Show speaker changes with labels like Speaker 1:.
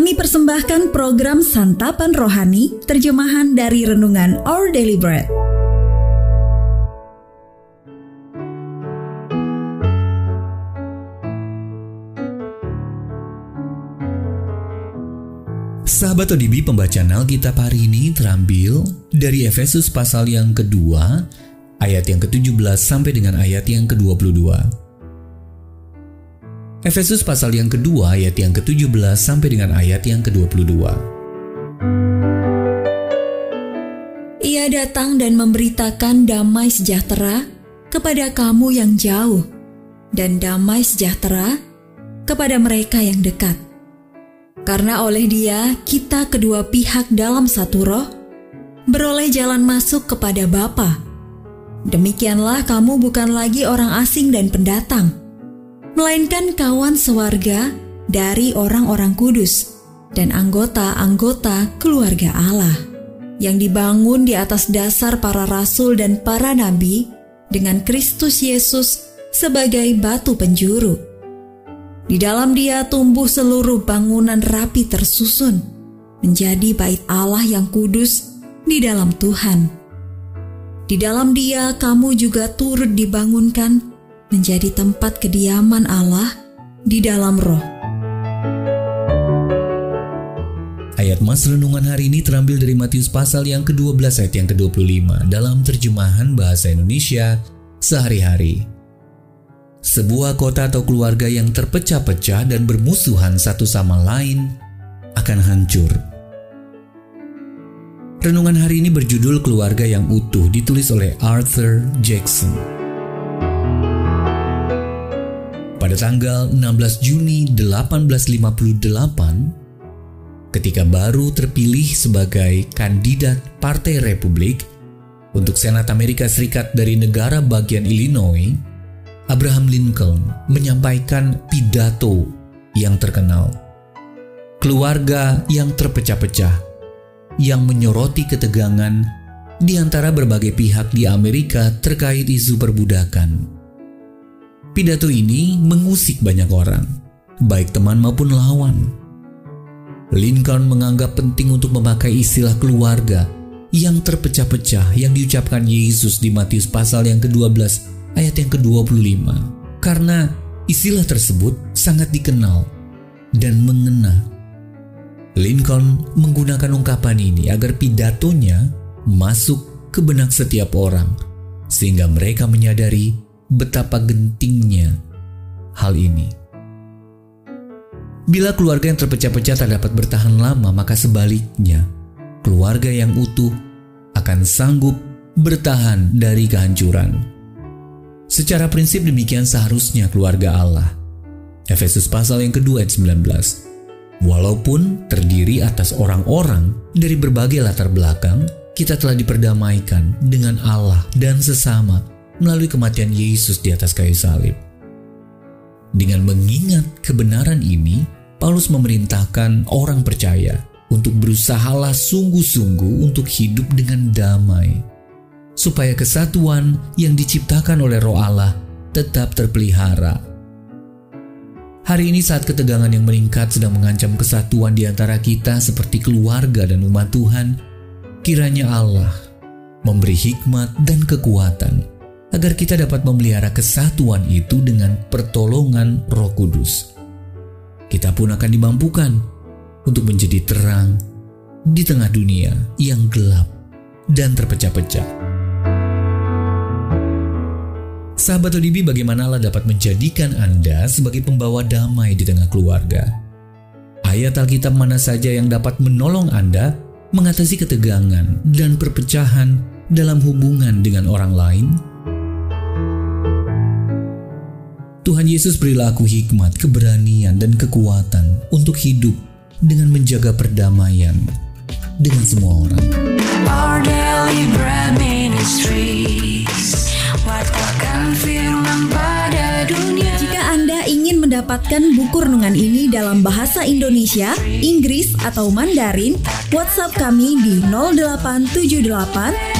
Speaker 1: Kami persembahkan program Santapan Rohani, terjemahan dari Renungan Our Daily Bread.
Speaker 2: Sahabat ODB pembacaan Alkitab hari ini terambil dari Efesus pasal yang kedua, ayat yang ke-17 sampai dengan ayat yang ke-22. Efesus pasal yang kedua ayat yang ke-17 sampai dengan ayat yang ke-22.
Speaker 1: Ia datang dan memberitakan damai sejahtera kepada kamu yang jauh dan damai sejahtera kepada mereka yang dekat. Karena oleh dia kita kedua pihak dalam satu roh beroleh jalan masuk kepada Bapa. Demikianlah kamu bukan lagi orang asing dan pendatang, melainkan kawan sewarga dari orang-orang kudus dan anggota-anggota keluarga Allah yang dibangun di atas dasar para rasul dan para nabi dengan Kristus Yesus sebagai batu penjuru di dalam dia tumbuh seluruh bangunan rapi tersusun, menjadi bait Allah yang kudus di dalam Tuhan. Di dalam dia kamu juga turut dibangunkan menjadi tempat kediaman Allah di dalam roh.
Speaker 2: Ayat mas renungan hari ini terambil dari Matius pasal yang ke-12 ayat yang ke-25 dalam terjemahan bahasa Indonesia sehari-hari. Sebuah kota atau keluarga yang terpecah-pecah dan bermusuhan satu sama lain akan hancur. Renungan hari ini berjudul Keluarga yang Utuh ditulis oleh Arthur Jackson. Pada tanggal 16 Juni 1858, ketika baru terpilih sebagai kandidat Partai Republik untuk Senat Amerika Serikat dari negara bagian Illinois, Abraham Lincoln menyampaikan pidato yang terkenal. Keluarga yang terpecah-pecah, yang menyoroti ketegangan di antara berbagai pihak di Amerika terkait isu perbudakan. Pidato ini mengusik banyak orang, baik teman maupun lawan. Lincoln menganggap penting untuk memakai istilah keluarga yang terpecah-pecah yang diucapkan Yesus di Matius pasal yang ke-12 ayat yang ke-25 karena istilah tersebut sangat dikenal dan mengena. Lincoln menggunakan ungkapan ini agar pidatonya masuk ke benak setiap orang sehingga mereka menyadari betapa gentingnya hal ini. Bila keluarga yang terpecah-pecah tak dapat bertahan lama, maka sebaliknya, keluarga yang utuh akan sanggup bertahan dari kehancuran. Secara prinsip demikian seharusnya keluarga Allah. Efesus pasal yang kedua ayat 19. Walaupun terdiri atas orang-orang dari berbagai latar belakang, kita telah diperdamaikan dengan Allah dan sesama melalui kematian Yesus di atas kayu salib. Dengan mengingat kebenaran ini, Paulus memerintahkan orang percaya untuk berusahalah sungguh-sungguh untuk hidup dengan damai supaya kesatuan yang diciptakan oleh Roh Allah tetap terpelihara. Hari ini saat ketegangan yang meningkat sedang mengancam kesatuan di antara kita seperti keluarga dan umat Tuhan, kiranya Allah memberi hikmat dan kekuatan agar kita dapat memelihara kesatuan itu dengan pertolongan Roh Kudus. Kita pun akan dimampukan untuk menjadi terang di tengah dunia yang gelap dan terpecah-pecah. Sahabat ODB, bagaimana Allah dapat menjadikan Anda sebagai pembawa damai di tengah keluarga? Ayat Alkitab mana saja yang dapat menolong Anda mengatasi ketegangan dan perpecahan dalam hubungan dengan orang lain? Tuhan Yesus berilah aku hikmat, keberanian, dan kekuatan untuk hidup dengan menjaga perdamaian dengan semua orang. Our daily bread ministries.
Speaker 1: Jika Anda ingin mendapatkan buku renungan ini dalam bahasa Indonesia, Inggris, atau Mandarin, WhatsApp kami di 0878